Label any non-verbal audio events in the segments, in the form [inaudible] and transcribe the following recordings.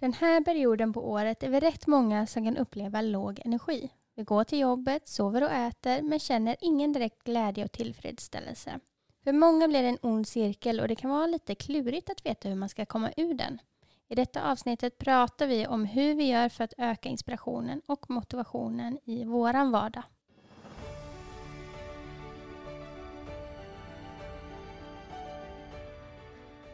Den här perioden på året är vi rätt många som kan uppleva låg energi. Vi går till jobbet, sover och äter men känner ingen direkt glädje och tillfredsställelse. För många blir det en ond cirkel och det kan vara lite klurigt att veta hur man ska komma ur den. I detta avsnittet pratar vi om hur vi gör för att öka inspirationen och motivationen i våran vardag.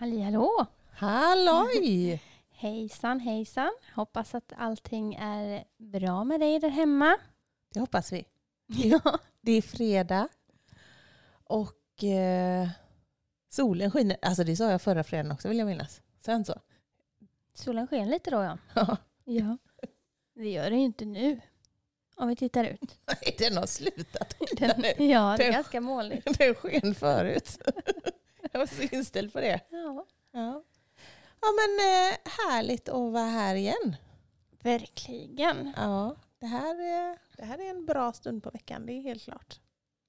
Halli hallå! Halloj! Hejsan hejsan! Hoppas att allting är bra med dig där hemma. Det hoppas vi. Ja. Det är fredag och eh, solen skiner. Alltså det sa jag förra fredagen också vill jag minnas. Sen så. Solen sken lite då ja. Ja. Det gör det ju inte nu. Om vi tittar ut. [laughs] Den har slutat Den, nu. ja, det är Den- ganska molnigt. [laughs] Den sken förut. Jag var så inställd på det. Ja, Ja, ja men eh, härligt att vara här igen. verkligen. Ja, det här, är, det här är en bra stund på veckan, det är helt klart.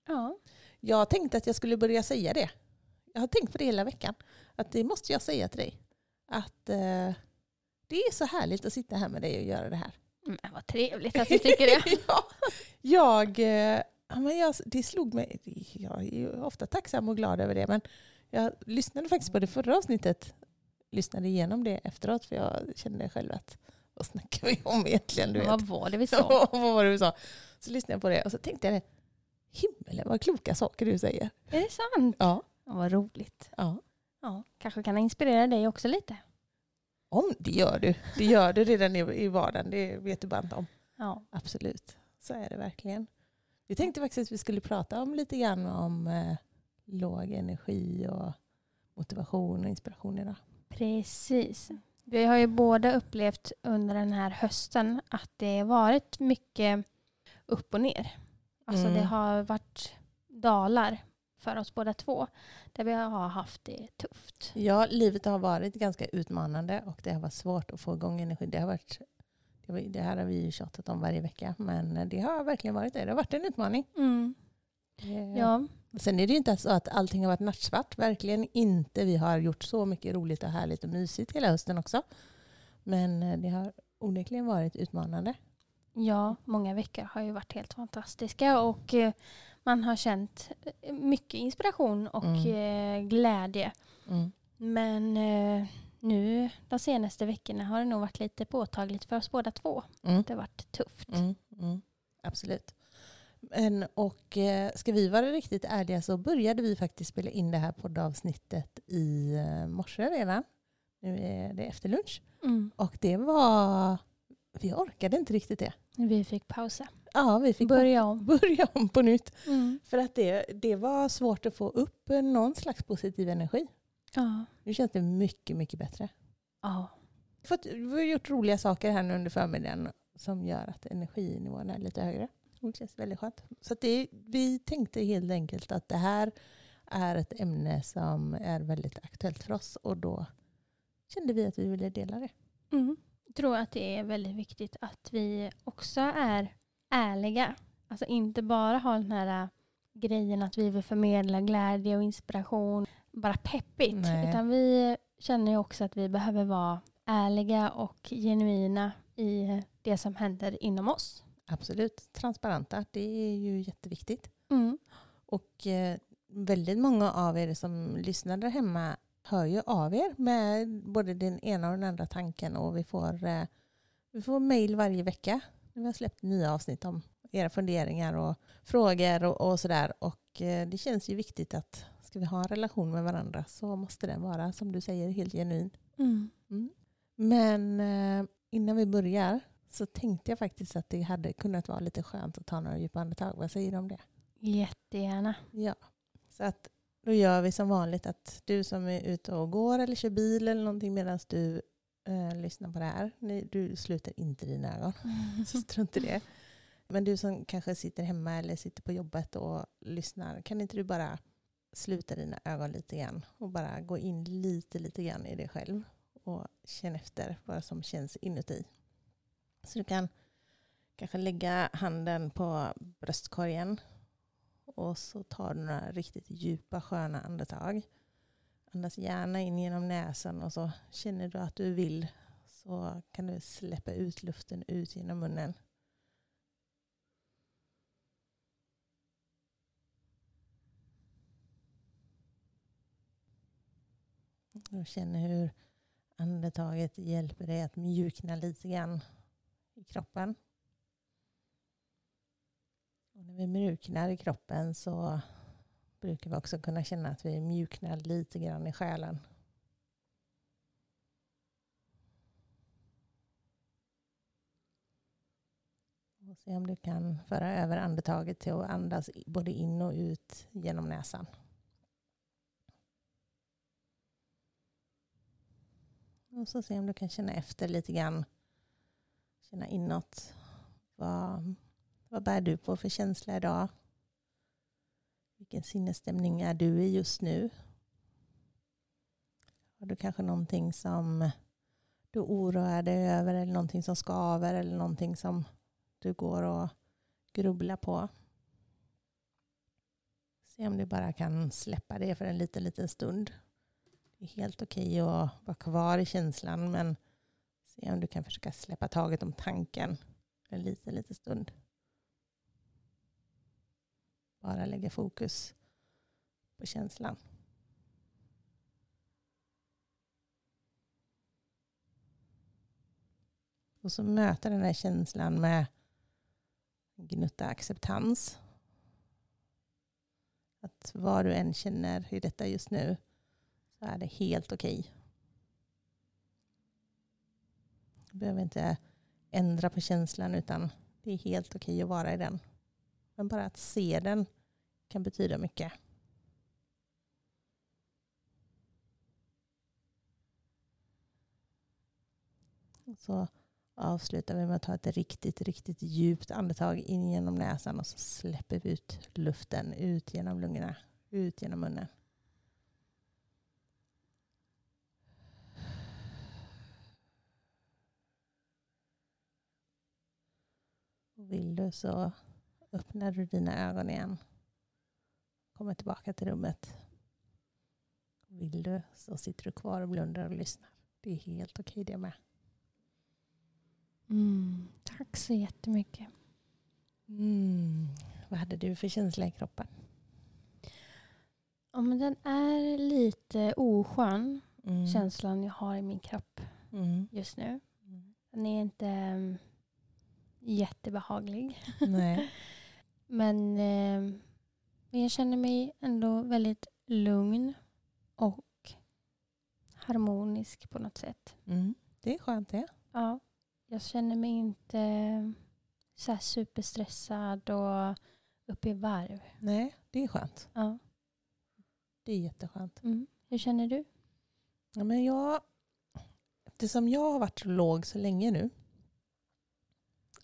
Ja. Jag tänkte att jag skulle börja säga det. Jag har tänkt på det hela veckan. Att det måste jag säga till dig. Att eh, det är så härligt att sitta här med dig och göra det här. Men vad trevligt att du tycker det. [laughs] ja, jag, eh, ja, men jag, det slog mig. Jag är ju ofta tacksam och glad över det. Men jag lyssnade faktiskt på det förra avsnittet. Lyssnade igenom det efteråt. För jag kände själv att vad snackar vi om egentligen? Du vet. Vad var det vi sa? [laughs] Vad var det du sa? Så lyssnade jag på det och så tänkte jag det. Himmelen vad kloka saker du säger. Är det sant? Ja. Ja, vad roligt. ja. Ja, kanske kan inspirera dig också lite. Om det gör du. Det gör du redan i, i vardagen. Det vet du bara inte om. Ja. Absolut. Så är det verkligen. Vi tänkte faktiskt att vi skulle prata om lite grann om eh, låg energi och motivation och inspiration idag. Precis. Vi har ju båda upplevt under den här hösten att det har varit mycket upp och ner. Alltså Mm. det har varit dalar för oss båda två. Där vi har haft det tufft. Ja, livet har varit ganska utmanande och det har varit svårt att få igång energi. Det, har varit, det, här har vi ju tjatat om varje vecka, men det har verkligen varit det. Det har varit en utmaning. Eh, Ja, Sen är det ju inte så att allting har varit nattsvart. Verkligen inte. Vi har gjort så mycket roligt och härligt och mysigt hela hösten också. Men eh, det har onekligen varit utmanande. ja, många veckor har ju varit helt fantastiska och eh, man har känt eh, mycket inspiration och Mm. glädje. Men eh, nu de senaste veckorna har det nog varit lite påtagligt för oss båda två. Mm. Det har varit tufft. Mm. Mm. Absolut. Men, och eh, ska vi vara riktigt ärliga så började vi faktiskt spela in det här poddavsnittet i eh, morse redan. Nu är det efter lunch. Mm. Och det var... Vi orkade inte riktigt det. Vi fick pausa. Ja, vi fick Börja om. [laughs] börja om på nytt. Mm. För att det, det var svårt att få upp någon slags positiv energi. Ja. Nu känns det mycket, mycket bättre. ja. Vi har gjort roliga saker här nu under förmiddagen som gör att energinivån är lite högre. Det känns väldigt skönt. Så det, vi tänkte helt enkelt att det här är ett ämne som är väldigt aktuellt för oss och då kände vi att vi ville dela det. Mm. Jag tror att det är väldigt viktigt att vi också är ärliga. Alltså inte bara ha den här äh, grejen att vi vill förmedla glädje och inspiration. Bara peppigt. Nej. Utan vi känner ju också att vi behöver vara ärliga och genuina i det som händer inom oss. Absolut, transparenta, det är ju jätteviktigt. Mm. Och eh, väldigt många av er som lyssnar där hemma hör ju av er med både den ena och den andra tanken och vi får, eh, vi får mejl varje vecka vi har släppt nya avsnitt om era funderingar och frågor och, och sådär. Och eh, det känns ju viktigt att ska vi ha en relation med varandra så måste den vara, som du säger, helt genuin. Mm. Men eh, innan vi börjar så tänkte jag faktiskt att det hade kunnat vara lite skönt att ta några djupa andetag. Vad säger du om det? Jättegärna. Ja. Så att då gör vi som vanligt att du som är ute och går eller kör bil eller någonting medan du eh, lyssnar på det här. Ni, du sluter inte dina ögon. Så strunt i det. Men du som kanske sitter hemma eller sitter på jobbet och lyssnar, kan inte du bara sluta dina ögon lite grann och bara gå in lite, lite grann i dig själv och känna efter vad som känns inuti. Så du kan kanske lägga handen på bröstkorgen och så tar du några riktigt djupa sköna andetag. Andas gärna in genom näsan och så känner du att du vill så kan du släppa ut luften ut genom munnen. Och känner hur andetaget hjälper dig att mjukna lite grann i kroppen. Och när vi mjuknar i kroppen så brukar vi också kunna känna att vi mjuknar lite grann i själen. Och se om du kan föra över andetaget till att andas både in och ut genom näsan. Och så se om du kan känna efter lite grann. Känna inåt. Vad, vad bär du på för känsla idag? Vilken sinnesstämning är du i just nu? Har du kanske någonting som du oroar dig över eller någonting som skaver eller någonting som du går och grubblar på? Se om du bara kan släppa det för en liten, liten stund. Det är helt okej att vara kvar i känslan men se om du kan försöka släppa taget om tanken en liten, liten stund. Bara lägga fokus på känslan. Och så möta den här känslan med en gnutta acceptans. Att vad du än känner i detta just nu så är det helt okej. Okay. Du behöver inte ändra på känslan utan det är helt okej att vara i den. Men bara att se den kan betyda mycket. Så avslutar vi med att ta ett riktigt, riktigt djupt andetag in genom näsan och så släpper vi ut luften ut genom lungorna, ut genom munnen. Vill du så öppnar du dina ögon igen. Kommer tillbaka till rummet. Vill du så sitter du kvar och blundar och lyssnar. Det är helt okej det med. Mm, tack så jättemycket. Mm. Vad hade du för känsla i kroppen? Ja, men den är lite oskön, mm. känslan jag har i min kropp mm. just nu. Mm. Den är inte jättebehaglig. Nej. [laughs] men, eh, jag känner mig ändå väldigt lugn och harmonisk på något sätt. Mm. Det är skönt det. Ja. Jag känner mig inte så superstressad och uppe i varv. Nej, det är skönt. Ja. Det är jätteskönt. Mm. Hur känner du? Ja, men jag, eftersom jag har varit låg så länge nu,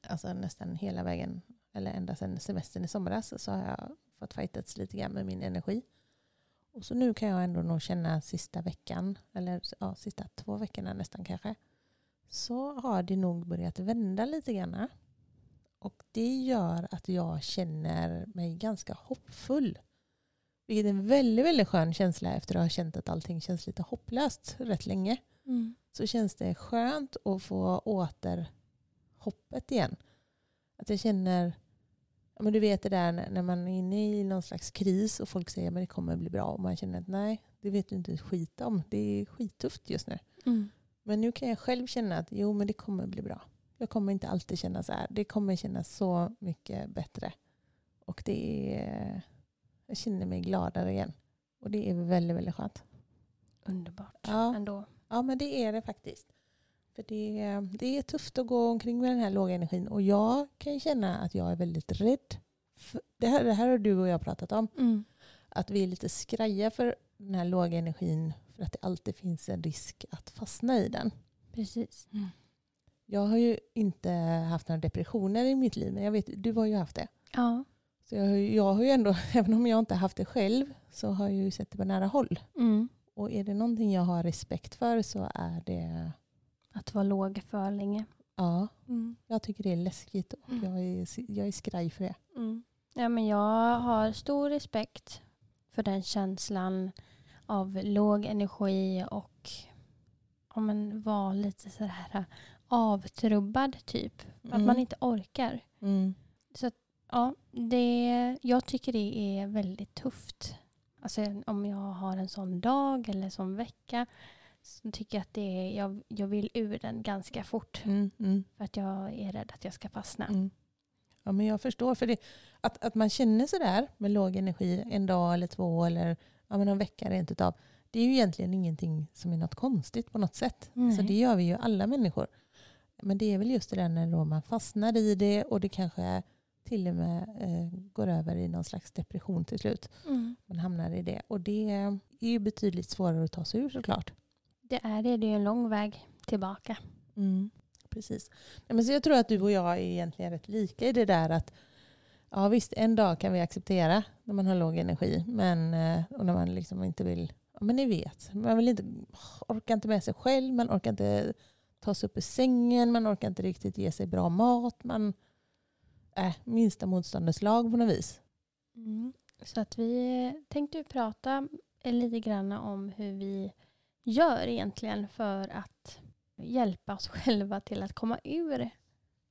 alltså nästan hela vägen, eller ända sedan semestern i somras, så har jag fått fightats lite grann med min energi. Och så nu kan jag ändå nog känna sista veckan, eller ja, sista två veckorna nästan kanske, så har det nog börjat vända lite grann. Och det gör att jag känner mig ganska hoppfull. Vilket är en väldigt, väldigt skön känsla efter att ha känt att allting känns lite hopplöst rätt länge. Mm. Så känns det skönt att få åter hoppet igen. Att jag känner, men du vet det där när man är inne i någon slags kris och folk säger att det kommer bli bra och man känner att nej, det vet du inte skit om. Det är skittufft just nu. Mm. Men nu kan jag själv känna att jo, men det kommer bli bra. Jag kommer inte alltid känna så här. Det kommer kännas så mycket bättre. Och det är, jag känner mig gladare igen. Och det är väldigt, väldigt skönt. Underbart ja. ändå. Ja, men det är det faktiskt. För det, det är tufft att gå omkring med den här låga energin. Och jag kan känna att jag är väldigt rädd. det, här, det här har du och jag pratat om. Mm. att vi är lite skraja för den här låga energin för att det alltid finns en risk att fastna i den. Precis. Jag har ju inte haft några depressioner i mitt liv, men jag vet, du har ju haft det. Ja. Så jag, har ju- jag har ju ändå, [laughs] även om jag inte haft det själv, så har jag ju sett det på nära håll. Mm. Och är det någonting jag har respekt för så är det, Att vara låg för länge. ja, Mm. jag tycker det är läskigt och Mm. jag är, jag är skraj för det. Mm. Ja, men jag har stor respekt för den känslan av låg energi och ja, men vara lite sådär avtrubbad typ. Att Mm. man inte orkar. Mm. Ja, det, jag tycker det är väldigt tufft. Alltså om jag har en sån dag eller sån vecka så tycker jag att det är, jag, jag vill ur den ganska fort. Mm. Mm. För att jag är rädd att jag ska fastna. Mm. Ja, men jag förstår. För det, att, att man känner sådär med låg energi en dag eller två eller ja, men en vecka rent utav. Det är ju egentligen ingenting som är något konstigt på något sätt. Nej. Så det gör vi ju alla människor. Men det är väl just det där när då man fastnar i det och det kanske till och med eh, går över i någon slags depression till slut. Mm. Man hamnar i det. Och det är ju betydligt svårare att ta sig ur såklart. Det är det. Det är en lång väg tillbaka. Mm. Precis. Men så jag tror att du och jag är egentligen rätt lika i det där att ja visst, en dag kan vi acceptera när man har låg energi men, eh, och när man liksom inte vill, ja, men ni vet, man vill inte, orkar inte med sig själv, man orkar inte ta sig upp ur sängen, man orkar inte riktigt ge sig bra mat, man äh, minsta motståndets lag på något vis. Mm. Så att vi tänkte prata lite grann om hur vi gör egentligen för att hjälpa oss [laughs] själva till att komma ur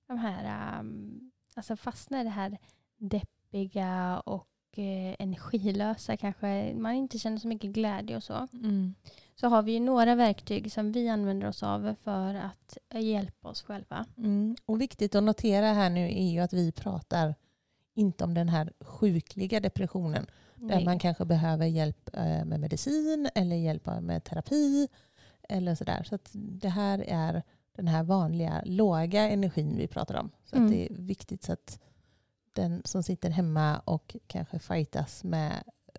de här, um, alltså fastna i det här deppiga och eh, energilösa kanske. Man inte känner så mycket glädje och så. Så har vi ju några verktyg som vi använder oss av för att hjälpa oss själva. Mm. Och viktigt att notera här nu är ju att vi pratar inte om den här sjukliga depressionen Där Nej. man kanske behöver hjälp eh, med medicin eller hjälp med terapi. Eller sådär. Så att det här är den här vanliga låga energin vi pratar om. Så Mm. det är viktigt så att den som sitter hemma och kanske fightas med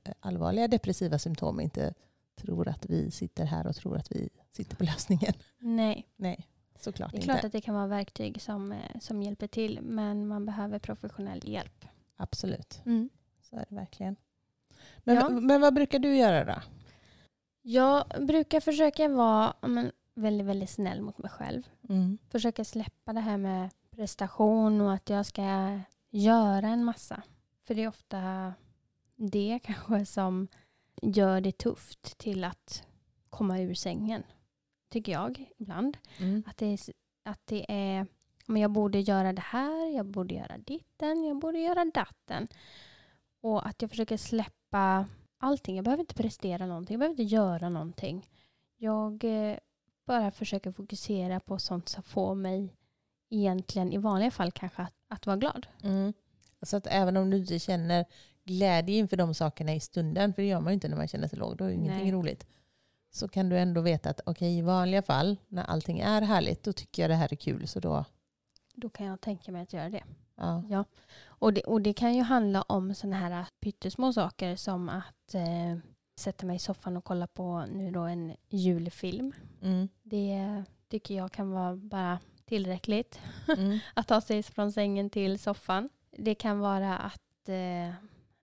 eh, allvarliga depressiva symptom inte tror att vi sitter här och tror att vi sitter på [laughs] lösningen. Nej. Nej, såklart Det är inte. klart att det kan vara verktyg som, eh, som hjälper till men man behöver professionell hjälp. Absolut, Mm. så är det verkligen. Men, Ja. men vad brukar du göra då? Jag brukar försöka vara men, väldigt, väldigt snäll mot mig själv. Mm. Försöka släppa det här med prestation och att jag ska göra en massa. För det är ofta det [laughs] kanske som gör det tufft till att komma ur sängen. Tycker jag ibland. Mm. Att det är, att det är men jag borde göra det här, jag borde göra ditten, jag borde göra datten. Och att jag försöker släppa allting. Jag behöver inte prestera någonting, jag behöver inte göra någonting. Jag eh, bara försöker fokusera på sånt som får mig egentligen i vanliga fall kanske att, att vara glad. Mm. Så att även om du inte känner glädje inför de sakerna i stunden, för det gör man ju inte när man känner sig låg, då är det ingenting Nej. roligt. Så kan du ändå veta att okej, i vanliga fall, när allting är härligt, då tycker jag det här är kul. Så då, Då kan jag tänka mig att göra det. ja. Ja. Och, det och det kan ju handla om sådana här pyttesmå saker som att eh, sätta mig i soffan och kolla på nu då en julfilm. Mm. Det tycker jag kan vara bara tillräckligt. Mm. [laughs] Att ta sig från sängen till soffan. Det kan vara att eh,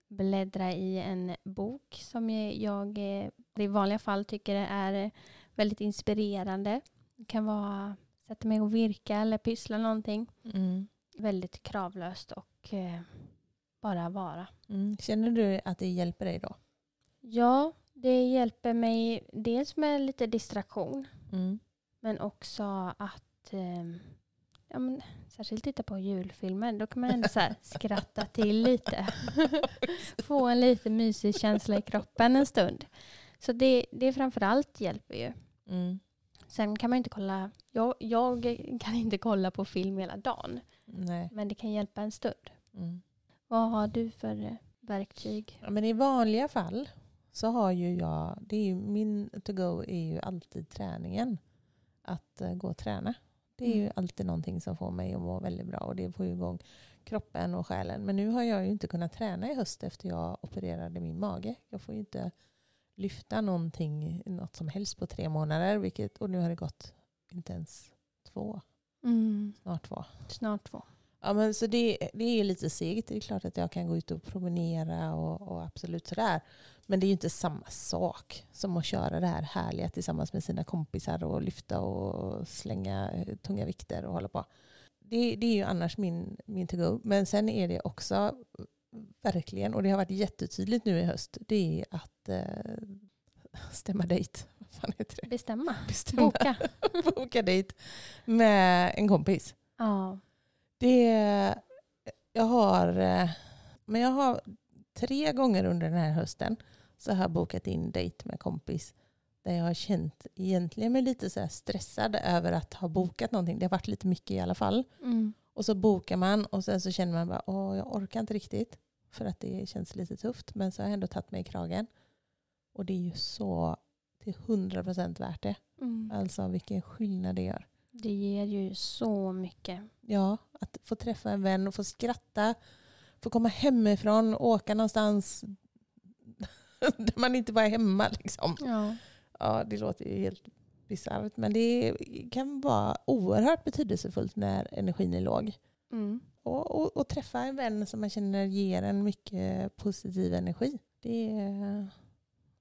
bläddra i en bok som jag eh, i vanliga fall tycker är väldigt inspirerande. Det kan vara att sätta mig och virka eller pyssla någonting. Mm. Väldigt kravlöst och eh, bara vara. Mm. Känner du att det hjälper dig då? Ja, det hjälper mig dels med lite distraktion Mm. men också att eh, ja, men, särskilt titta på julfilmer. Då kan man ändå så [laughs] skratta till lite. Få en lite mysig känsla i kroppen en stund. Så det, det framförallt hjälper ju. Mm. Sen kan man inte kolla, jag, jag kan inte kolla på film hela dagen. Nej. Men det kan hjälpa en stund. Mm. Vad har du för eh, verktyg? Ja, men i vanliga fall så har ju jag, det är ju, min to-go är ju alltid träningen. Att eh, gå och träna. Det är ju Mm. alltid någonting som får mig att må väldigt bra och det får igång kroppen och själen. Men nu har jag ju inte kunnat träna i höst efter jag opererade min mage. Jag får ju inte lyfta någonting, något som helst på tre månader. Vilket, och nu har det gått inte ens två, Mm. snart två. Snart två. Ja, men så det, det är lite segt. Det är klart att jag kan gå ut och promenera och, och absolut sådär. Men det är ju inte samma sak som att köra det här härliga tillsammans med sina kompisar och lyfta och slänga eh, tunga vikter och hålla på. Det, det är ju annars min, min to-go. Men sen är det också verkligen, och det har varit jättetydligt nu i höst, det är att eh, stämma dejt. Vad fan heter det? Bestämma. Bestämma. Boka. [laughs] Boka dejt med en kompis. Ja. Det, jag har, eh, men jag har tre gånger under den här hösten så har jag bokat in dejt med kompis där jag har känt egentligen mig lite så stressad över att ha bokat någonting. Det har varit lite mycket i alla fall. Mm. Och så bokar man och sen så känner man bara åh jag orkar inte riktigt för att det känns lite tufft. Men så har jag ändå tagit mig i kragen. Och det är ju så till hundra procent värt det. Mm. Alltså vilken skillnad det gör. Det ger ju så mycket. Ja, att få träffa en vän och få skratta. Få komma hemifrån och åka någonstans [laughs] där man inte bara är hemma. Liksom. Ja. Ja, det låter ju helt bisarrt. Men det kan vara oerhört betydelsefullt när energin är låg. Mm. Och, och, och träffa en vän som man känner ger en mycket positiv energi. Det är,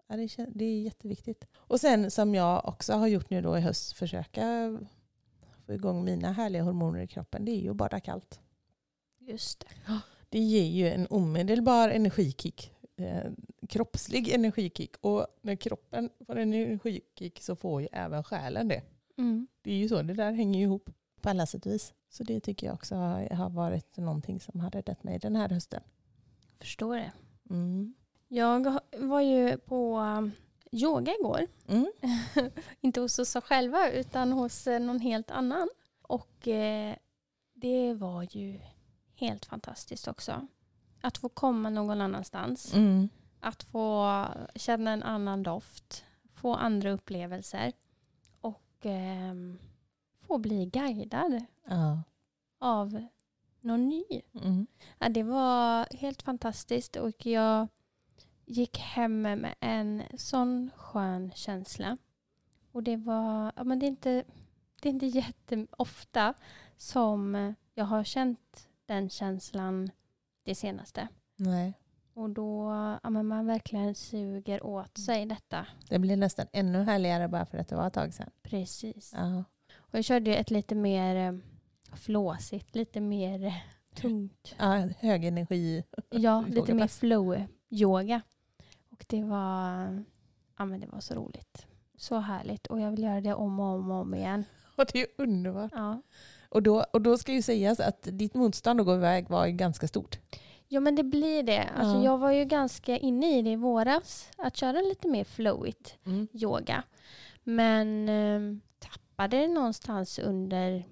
ja, det, det är jätteviktigt. Och sen som jag också har gjort nu då i höst, försöka få igång mina härliga hormoner i kroppen, det är ju att bada kallt. Just det. Det ger ju en omedelbar energikick. Eh, kroppslig energikick. Och när kroppen får en energikick så får ju även själen det. Mm. Det är ju så, det där hänger ju ihop på alla sätt och vis. Så det tycker jag också har varit någonting som har räddat mig den här hösten. Förstår det. Mm. Jag var ju på yoga igår. Mm. [laughs] Inte hos oss själva utan hos eh, någon helt annan. Och eh, det var ju helt fantastiskt också. Att få komma någon annanstans. Mm. Att få känna en annan doft. Få andra upplevelser. Och ehm, få bli guidad Ja. av någon ny. Mm. Ja, det var helt fantastiskt och jag gick hem med en sån skön känsla. Och det var, ja, men det är inte, det är inte jätteofta som jag har känt den känslan det senaste. Nej. Och då, ja, men man verkligen suger åt sig detta. Det blir nästan ännu härligare bara för att det var ett tag sedan. Precis. Ja. Och jag körde ju ett lite mer eh, flåsigt, lite mer eh, tungt. Ja, hög energi. Ja, [laughs] lite mer flow-yoga. Och det var, ja, men det var så roligt. Så härligt. Och jag vill göra det om och om och om igen. Och det är underbart. Ja. Och då, och då ska ju sägas att ditt motstånd att gå iväg var ganska stort. Jo men det blir det. Alltså, Ja. Jag var ju ganska inne i det i våras. Att köra lite mer flowigt Mm. yoga. Men eh, tappade det någonstans under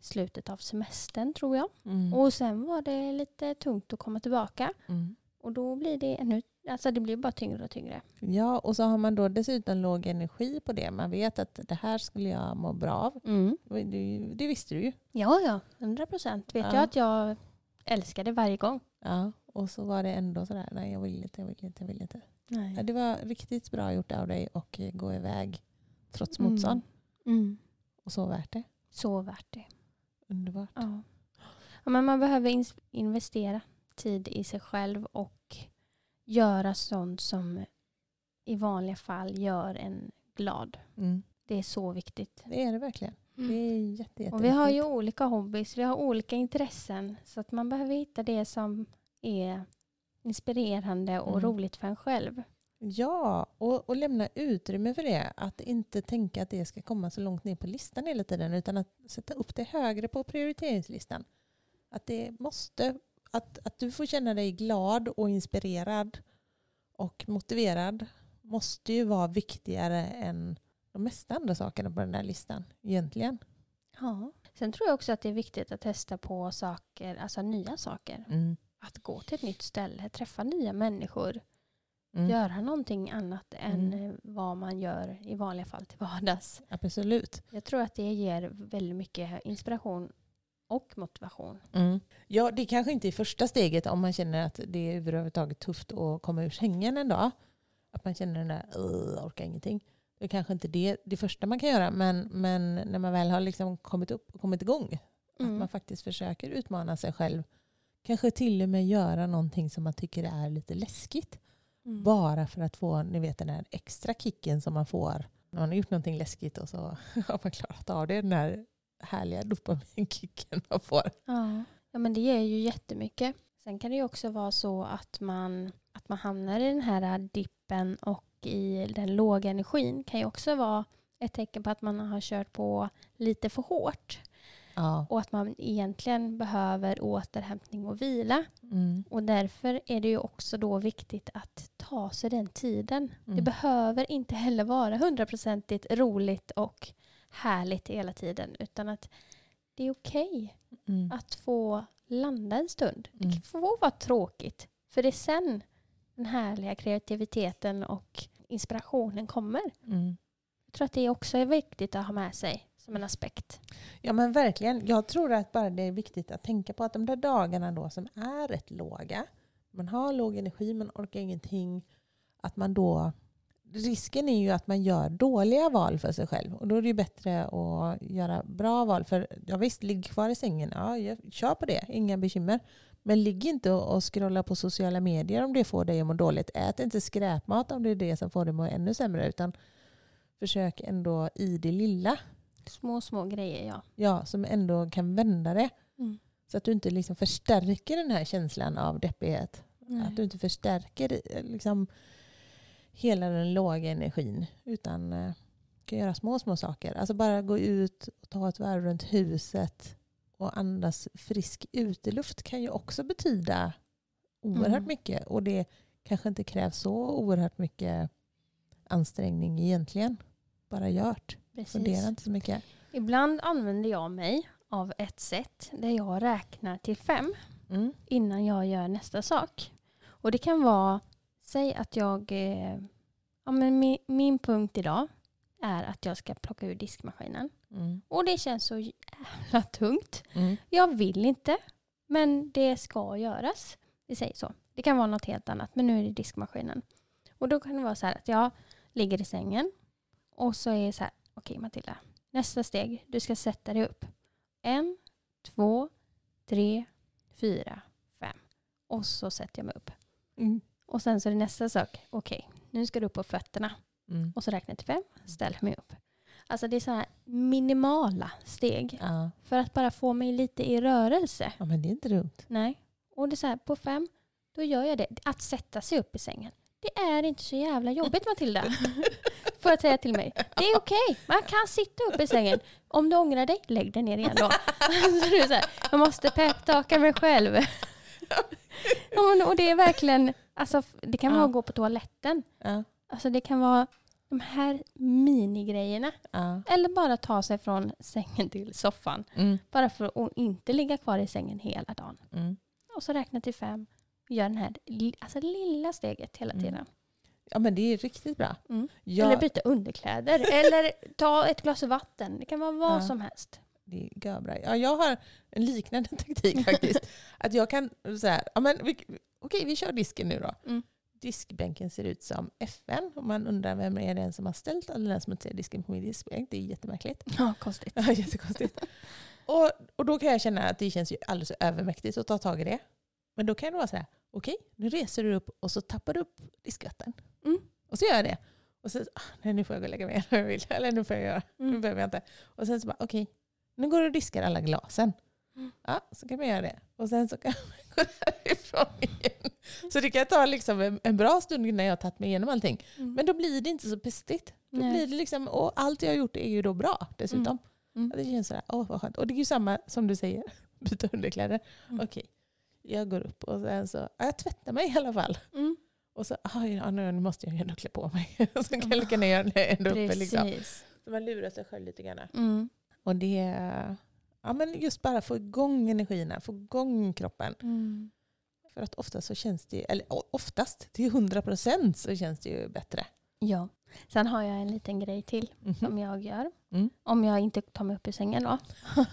slutet av semestern tror jag. Mm. Och sen var det lite tungt att komma tillbaka. Mm. Och då blir det ännu, alltså det blir bara tyngre och tyngre. Ja, och så har man då dessutom låg energi på det. Man vet att det här skulle jag må bra av. Det, det visste du ju. Ja, ja. 100 procent. Vet Ja. jag att jag älskar det varje gång. Ja, och så var det ändå sådär, nej jag vill inte, jag vill inte, jag vill inte. Ja, Nej. det var riktigt bra gjort av dig och eh, gå iväg trots Mm. motstånd. Mm. Och så värt det. Så värt det. Underbart. Ja. Ja, men man behöver investera tid i sig själv och göra sånt som i vanliga fall gör en glad. Mm. Det är så viktigt. Det är det verkligen. Det är jätte, jätte Och vi har ju olika hobbys, vi har olika intressen. Så att man behöver hitta det som är inspirerande och Mm. roligt för en själv. Ja, och, och lämna utrymme för det. Att inte tänka att det ska komma så långt ner på listan hela tiden utan att sätta upp det högre på prioriteringslistan. Att det måste, att, att du får känna dig glad och inspirerad och motiverad måste ju vara viktigare än de mesta andra sakerna på den där listan egentligen. Ja. Sen tror jag också att det är viktigt att testa på saker, alltså nya saker. Att gå till ett nytt ställe, träffa nya människor. Mm. göra någonting annat än Mm. eh, vad man gör i vanliga fall till vardags. Absolut. Jag tror att det ger väldigt mycket inspiration och motivation. Mm. Ja, det kanske inte är första steget om man känner att det är överhuvudtaget tufft att komma ur sängen en dag. Att man känner den där, "Ugh, orkar ingenting. Det är kanske inte det, det första man kan göra, men, men när man väl har liksom kommit upp och kommit igång, att Mm. man faktiskt försöker utmana sig själv. Kanske till och med göra någonting som man tycker är lite läskigt. Mm. Bara för att få ni vet, den här extra kicken som man får när man har gjort någonting läskigt och så [laughs] har man klarat av det. Den här härliga dopaminkicken man får. Ja. ja, men det ger ju jättemycket. Sen kan det ju också vara så att man, att man hamnar i den här dippen och i den låga energin kan ju också vara ett tecken på att man har kört på lite för hårt Ja. och att man egentligen behöver återhämtning och vila. Mm. Och därför är det ju också då viktigt att ta sig den tiden. Det Mm. behöver inte heller vara hundraprocentigt roligt och härligt hela tiden utan att det är okej Mm. att få landa en stund. Det Mm. får vara tråkigt. För det är sen den härliga kreativiteten och inspirationen kommer. Mm. Jag tror att det också är viktigt att ha med sig som en aspekt. Ja men verkligen. Jag tror att bara det är viktigt att tänka på att de där dagarna då som är rätt låga, man har låg energi, man orkar ingenting, att man då Risken är ju att man gör dåliga val för sig själv. Och då är det ju bättre att göra bra val. För ja, visst, ligg kvar i sängen. Ja, jag- kör på det. Inga bekymmer. Men ligg inte och scrolla på sociala medier om det får dig att må dåligt. Ät inte skräpmat om det är det som får dig att må ännu sämre. Utan försök ändå i det lilla Små, små grejer, ja. ja, som ändå kan vända det. Mm. Så att du inte liksom förstärker den här känslan av deppighet. Att du inte förstärker liksom, hela den låga energin. Utan eh, kan göra små, små saker. Alltså bara gå ut och ta ett varv runt huset och andas frisk uteluft kan ju också betyda oerhört Mm. mycket. Och det kanske inte krävs så oerhört mycket ansträngning egentligen. Bara gjort. Precis. Fundera inte så mycket. Ibland använder jag mig av ett sätt där jag räknar till fem Mm. innan jag gör nästa sak. Och det kan vara, säg att jag, eh, ja men min, min punkt idag är att jag ska plocka ur diskmaskinen. Mm. Och det känns så jävla tungt. Mm. Jag vill inte, men det ska göras. Vi säger så. Det kan vara något helt annat, men nu är det diskmaskinen. Och då kan det vara så här att jag ligger i sängen och så är det så här, okej Matilda, nästa steg, du ska sätta dig upp. En, två, tre, fyra, fem. Och så sätter jag mig upp. Mm. Och sen så är det nästa sak, okej, nu ska du upp på fötterna. Mm. Och så räknar jag till fem, ställer mig upp. Alltså det är så här minimala steg Ja. för att bara få mig lite i rörelse. ja, men det är inte dumt. Nej. Och det är så här, på fem, då gör jag det. Att sätta sig upp i sängen. Det är inte så jävla jobbigt Matilda. [laughs] Får jag säga till mig. Det är okej. Man kan sitta upp i sängen. Om du ångrar dig, lägg dig ner igen då. [laughs] så det är så här, jag måste peptalka mig själv. [laughs] och det är verkligen, alltså, det kan vara Ja. att gå på toaletten. Ja. Alltså det kan vara de här minigrejerna. Ja. Eller bara ta sig från sängen till soffan. Mm. Bara för att inte ligga kvar i sängen hela dagen. Mm. Och så räkna till fem. Gör den här alltså lilla steget hela Mm. tiden. Ja men det är riktigt bra. Mm. Jag, Eller byta underkläder. [laughs] eller ta ett glas vatten. Det kan vara vad som helst. det är görbra. Ja, jag har en liknande [laughs] taktik faktiskt. [laughs] att jag kan säga, ja, men okej vi kör disken nu då. Mm. Diskbänken ser ut som FN. Och man undrar vem är den som har ställt all den smutsiga disken på min diskbänk. Det är jättemärkligt. Ja, konstigt. [laughs] Ja, jättekonstigt. och, och då kan jag känna att det känns ju alldeles övermäktigt att ta tag i det. Men då kan det vara så här, okej, nu reser du upp och så tappar du upp diskvatten. Mm. Och så gör jag det. Och så, ah, nej, nu får jag gå och lägga mig igen om jag vill. Eller nu får jag göra, nu Mm. behöver jag inte. Och sen så bara, okej, nu går du och diskar alla glasen. Mm. Ja, så kan man göra det. Och sen så kan man [laughs] gå därifrån igen. Så det kan ta liksom en, en bra stund innan jag har tagit mig igenom allting. Mm. Men då blir det inte så pestigt. Då Nej. blir det liksom, och allt jag har gjort är ju då bra dessutom. Mm. Ja, Det känns sådär, åh vad skönt. Och det är ju samma som du säger, [laughs] byta underkläder. Mm. Okej, jag går upp och sen så, ja, jag tvättar mig i alla fall. Mm. Och så, ah, ja, nu måste jag ju ändå klä på mig. [laughs] så kan jag lika gärna göra det ändå uppe. Liksom. Så man lurar sig själv lite grann. Mm. Och det, ja men just bara få igång energierna, få igång kroppen. Mm. För att oftast så känns det, eller oftast, till 100% så känns det ju bättre. Ja. Sen har jag en liten grej till Mhm. som jag gör. Mm. Om jag inte tar mig upp ur sängen då. [laughs]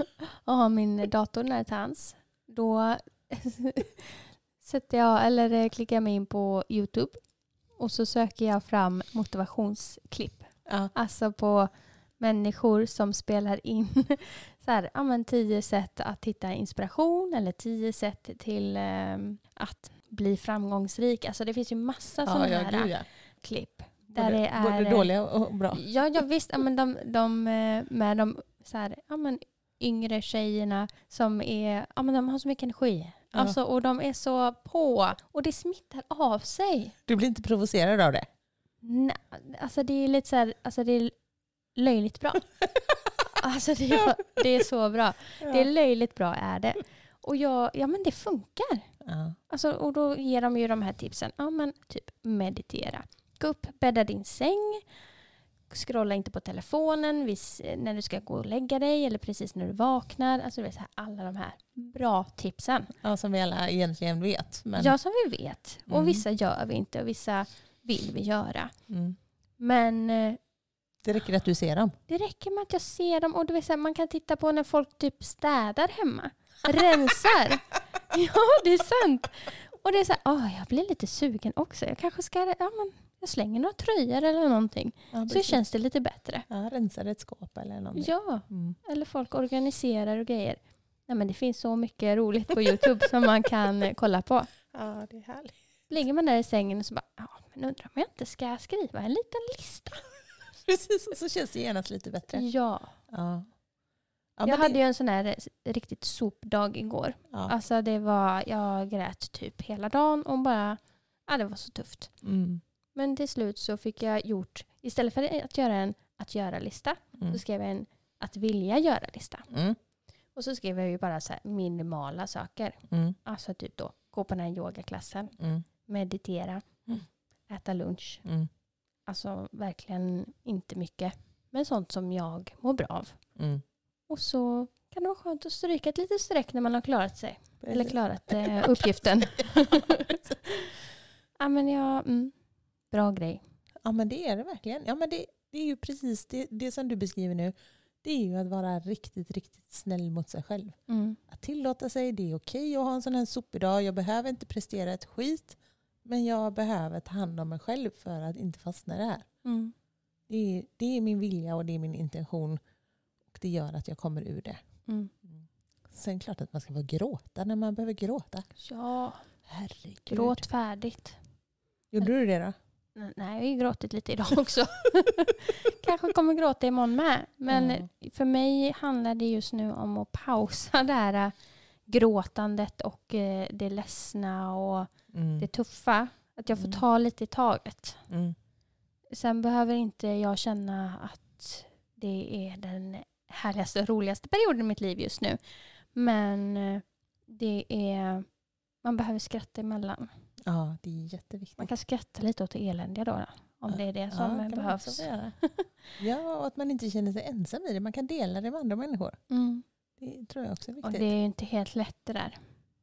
och har min dator nära till hands. Då [laughs] sätter jag, eller klickar jag mig in på Youtube. Och så söker jag fram motivationsklipp. Ja. Alltså på människor som spelar in så här, ja, men tio sätt att hitta inspiration eller tio sätt till eh, att bli framgångsrik. Alltså det finns ju massa Ja, sådana ja, här gud ja. klipp. Där Både, det är, både dåliga och bra. Ja, ja visst. Ja, men de, de eh, med de så här, ja, men yngre tjejerna som är, ja, men de har så mycket energi. Alltså, och de är så på. Och det smittar av sig. Du blir inte provocerad av det? Nej, alltså det är lite så här, alltså det är löjligt bra. [laughs] [laughs] alltså det är, det är så bra. Det är löjligt bra är det. Och jag, ja men det funkar. Ja. Alltså, och då ger de ju de här tipsen. Ja men typ meditera. Gå upp, bädda din säng. Scrolla inte på telefonen vis, när du ska gå och lägga dig eller precis när du vaknar. Alltså du vet, så här, alla de här bra tipsen. ja, som vi alla egentligen vet. Men, Ja, som vi vet. Och Mm. vissa gör vi inte och vissa vill vi göra. mm. Men eh, Det räcker att du ser dem. det räcker med att jag ser dem. Och du vet, så här, man kan titta på när folk typ städar hemma. [laughs] Rensar. ja, det är sant. Och det är så här, åh, jag blir lite sugen också. Jag kanske ska, ja men jag slänger några tröjor eller någonting. Ja, Så känns det lite bättre. Ja, rensar ett skåp eller någonting. Ja, Mm. eller folk organiserar och grejer. Nej, men det finns så mycket roligt på Youtube som man kan eh, kolla på. Ja, det är härligt. Ligger man där i sängen och så bara, ja, men undrar om jag inte ska skriva en liten lista. [laughs] Precis, och så känns det genast lite bättre. Ja, Ja. Ja, jag hade det, ju en sån här riktigt sopdag igår. ja. Alltså det var, jag grät typ hela dagen och bara, ja det var så tufft. Mm. Men till slut så fick jag gjort, istället för att göra en att göra-lista, Mm. så skrev jag en att vilja göra-lista. Mm. Och så skrev jag ju bara så minimala saker. Mm. Alltså typ då, gå på den här yogaklassen, Mm. meditera, Mm. äta lunch. Alltså verkligen inte mycket. Men sånt som jag mår bra av. Mm. Och så kan det vara skönt att stryka ett litet streck när man har klarat sig. Eller klarat eh, [laughs] uppgiften. [laughs] ja men ja, mm, bra grej. Ja men det är det verkligen. Ja, men det, det är ju precis det, det som du beskriver nu. Det är ju att vara riktigt, riktigt snäll mot sig själv. Mm. Att tillåta sig, det är okej att ha en sån här sopig dag. Jag behöver inte prestera ett skit. Men jag behöver ta hand om mig själv för att inte fastna i det här. Mm. Det är, det är min vilja och det är min intention. Och det gör att jag kommer ur det. Mm. Sen klart att man ska få gråta när man behöver gråta. Ja, Herregud. gråt färdigt. Gjorde du det då? Nej, jag har ju gråtit lite idag [laughs] också. Kanske kommer gråta imorgon med. Men Ja. för mig handlar det just nu om att pausa det här äh, gråtandet och eh, det ledsna och Mm. det tuffa. Att jag får Mm. ta lite i taget. Mm. Sen behöver inte jag känna att det är den härligaste och roligaste perioden i mitt liv just nu. Men eh, det är, man behöver skratta emellan. Ja, det är jätteviktigt. Man kan skratta lite åt det eländiga då. då om det är det som Ja, behövs. [laughs] ja, och att man inte känner sig ensam i det. Man kan dela det med andra människor. Mm. Det tror jag också är Och viktigt. det är ju inte helt lätt det där.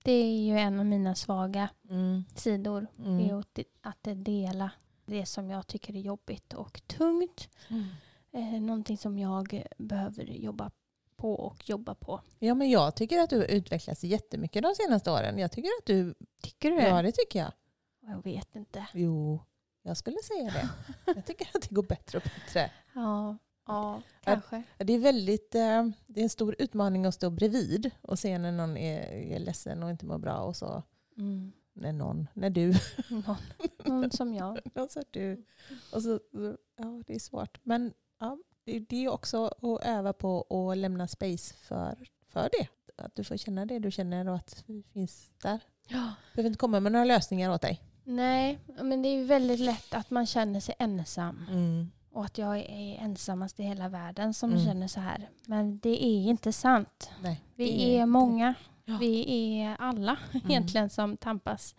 Det är ju en av mina svaga Mm. sidor. Mm. att dela det som jag tycker är jobbigt och tungt. Mm. Eh, någonting som jag behöver jobba på och jobba på. Ja, men jag tycker att du har utvecklats jättemycket de senaste åren. Jag tycker att du... Tycker du det? Ja, det tycker jag. Jag vet inte. Jo, jag skulle säga det. [laughs] Jag tycker att det går bättre och bättre. Ja, ja kanske. Det är väldigt... Eh, det är en stor utmaning att stå bredvid och se när någon är, är ledsen och inte mår bra och så. Mm. När någon, när du, Någon, någon som jag. [laughs] alltså du. Och så, ja, det är svårt. Men ja, det, det är också att öva på att lämna space för, för det. Att du får känna det du känner och att vi finns där. Ja. behöver inte komma med några lösningar åt dig. Nej, men det är väldigt lätt att man känner sig ensam. Mm. Och att jag är ensammast i hela världen som Mm. känner så här. Men det är inte sant. Nej, Vi är, inte många. Ja. Vi är alla [laughs] Mm. egentligen som tampas.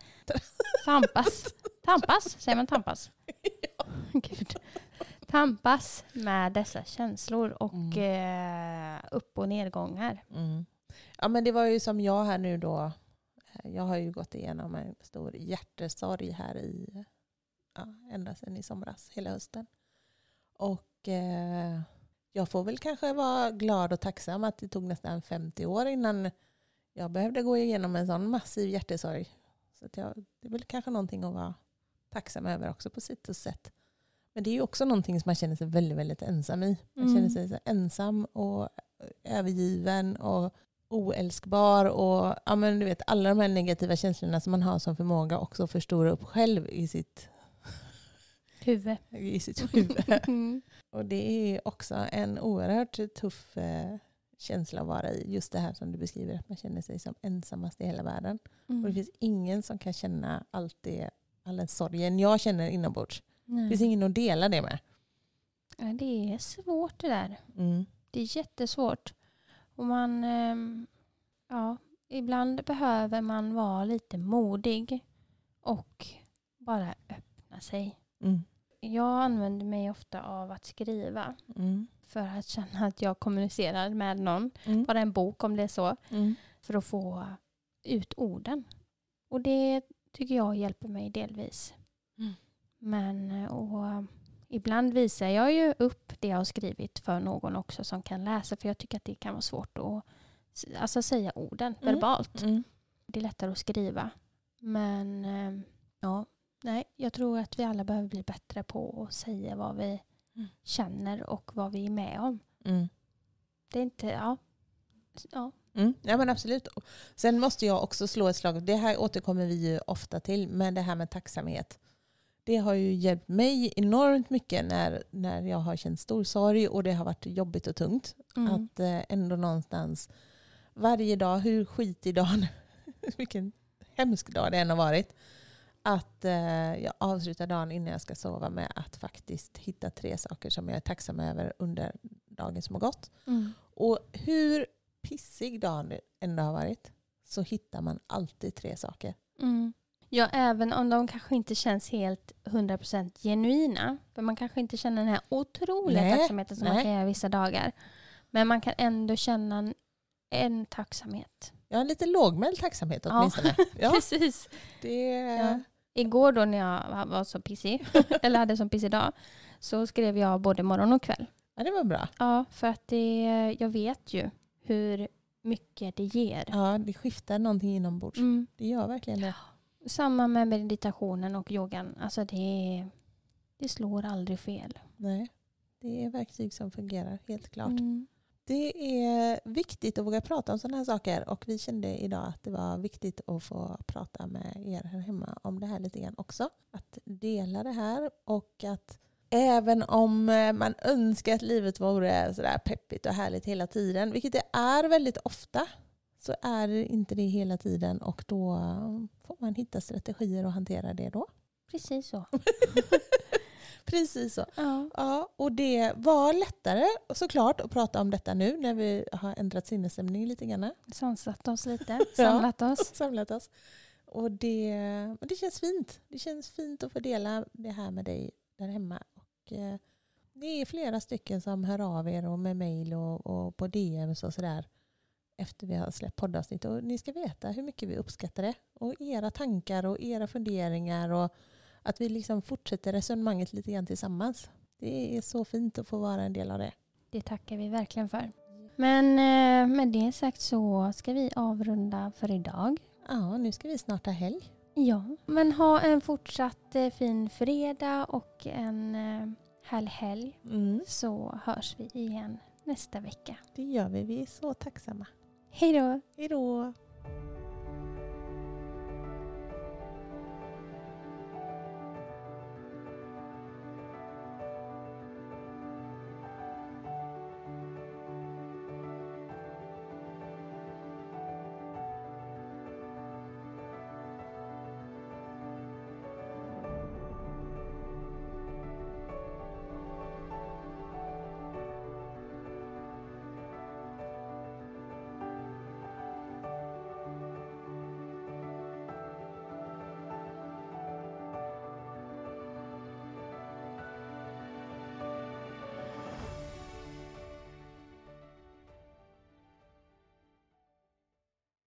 Tampas. Tampas? Säger man tampas? [laughs] Gud. Tampas med dessa känslor och eh, upp och nedgångar. Mm. Ja men det var ju som jag här nu då. jag har ju gått igenom en stor hjärtesorg här i, ja, ända sedan i somras, hela hösten. Och eh, jag får väl kanske vara glad och tacksam att det tog nästan 50 år innan jag behövde gå igenom en sån massiv hjärtesorg. Så att jag, det är väl kanske någonting att vara tacksam över också på sitt och sätt. Men det är ju också någonting som man känner sig väldigt, väldigt ensam i. Man Mm. känner sig så ensam och övergiven och oälskbar och ja, men du vet, alla de här negativa känslorna som man har som förmåga också att förstora upp själv i sitt, Huvud. i sitt [laughs] huvud. Mm. och det är också en oerhört tuff eh, känsla att vara i. Just det här som du beskriver, att man känner sig som ensammast i hela världen. Och det Mm. finns ingen som kan känna allt det, all den sorgen jag känner inombords. Det finns ingen att dela det med. Ja, det är svårt det där. Mm. Det är jättesvårt. Och man, ehm, ja, ibland behöver man vara lite modig och bara öppna sig. Mm. Jag använder mig ofta av att skriva Mm. för att känna att jag kommunicerar med någon. Mm. Bara en bok om det är så. Mm. För att få ut orden. Och det tycker jag hjälper mig delvis. Mm. Men och, ibland visar jag ju upp det jag har skrivit för någon också som kan läsa. För jag tycker att det kan vara svårt att alltså, säga orden Mm. verbalt. Mm. Det är lättare att skriva. Men eh, ja, nej, jag tror att vi alla behöver bli bättre på att säga vad vi Mm. känner och vad vi är med om. Mm. Det är inte, ja. ja. Mm. Ja men absolut. Sen måste jag också slå ett slag, det här återkommer vi ju ofta till, men det här med tacksamhet. Det har ju hjälpt mig enormt mycket när, när jag har känt stor sorg och det har varit jobbigt och tungt. Mm. Att eh, ändå någonstans varje dag, hur skitig dagen, [laughs] vilken hemsk dag det än har varit, att eh, jag avslutar dagen innan jag ska sova med att faktiskt hitta tre saker som jag är tacksam över under dagen som har gått. Mm. Och hur pissig dagen ändå har varit så hittar man alltid tre saker. Mm. Ja, även om de kanske inte känns helt 100% genuina. För man kanske inte känner den här otroliga Nej, tacksamheten som man nej. kan göra vissa dagar. Men man kan ändå känna en, en tacksamhet. Jag har lite lågmäld tacksamhet Ja. åtminstone. [laughs] Ja, Precis. det, Ja. Igår då när jag var så pissig, [laughs] eller hade som pissig dag, så skrev jag både morgon och kväll. ja, det var bra. Ja, för att det, jag vet ju hur mycket det ger. Ja, det skiftar någonting inombords. Mm. Det gör verkligen det. Samma med meditationen och yogan. Alltså det, det slår aldrig fel. Nej, det är verktyg som fungerar, helt klart. Mm. Det är viktigt att våga prata om sådana här saker och vi kände idag att det var viktigt att få prata med er här hemma om det här lite grann också. Att dela det här och att även om eh, man önskar att livet vore sådär peppigt och härligt hela tiden, vilket det är väldigt ofta, så är det inte det hela tiden och då får man hitta strategier och hantera det då. Precis så. [laughs] Precis så. Ja. Ja, och det var lättare såklart att prata om detta nu när vi har ändrat sinnesstämning lite grann. Sansat oss lite, [laughs] samlat oss. [laughs] Samlat oss. Och det, men det känns fint. Det känns fint att få dela det här med dig där hemma. Och, eh, det är flera stycken som hör av er och med mejl och, och på DMs och sådär efter vi har släppt poddavsnitt. Och ni ska veta hur mycket vi uppskattar det. Och era tankar och era funderingar och att vi liksom fortsätter resonemanget lite grann tillsammans. Det är så fint att få vara en del av det. Det tackar vi verkligen för. Men eh, med det sagt så ska vi avrunda för idag. Ja, nu ska vi snart ha helg. Ja, men ha en fortsatt eh, fin fredag och en eh, härlig helg. Mm, Så hörs vi igen nästa vecka. det gör vi. Vi är så tacksamma. Hej då! Hej då!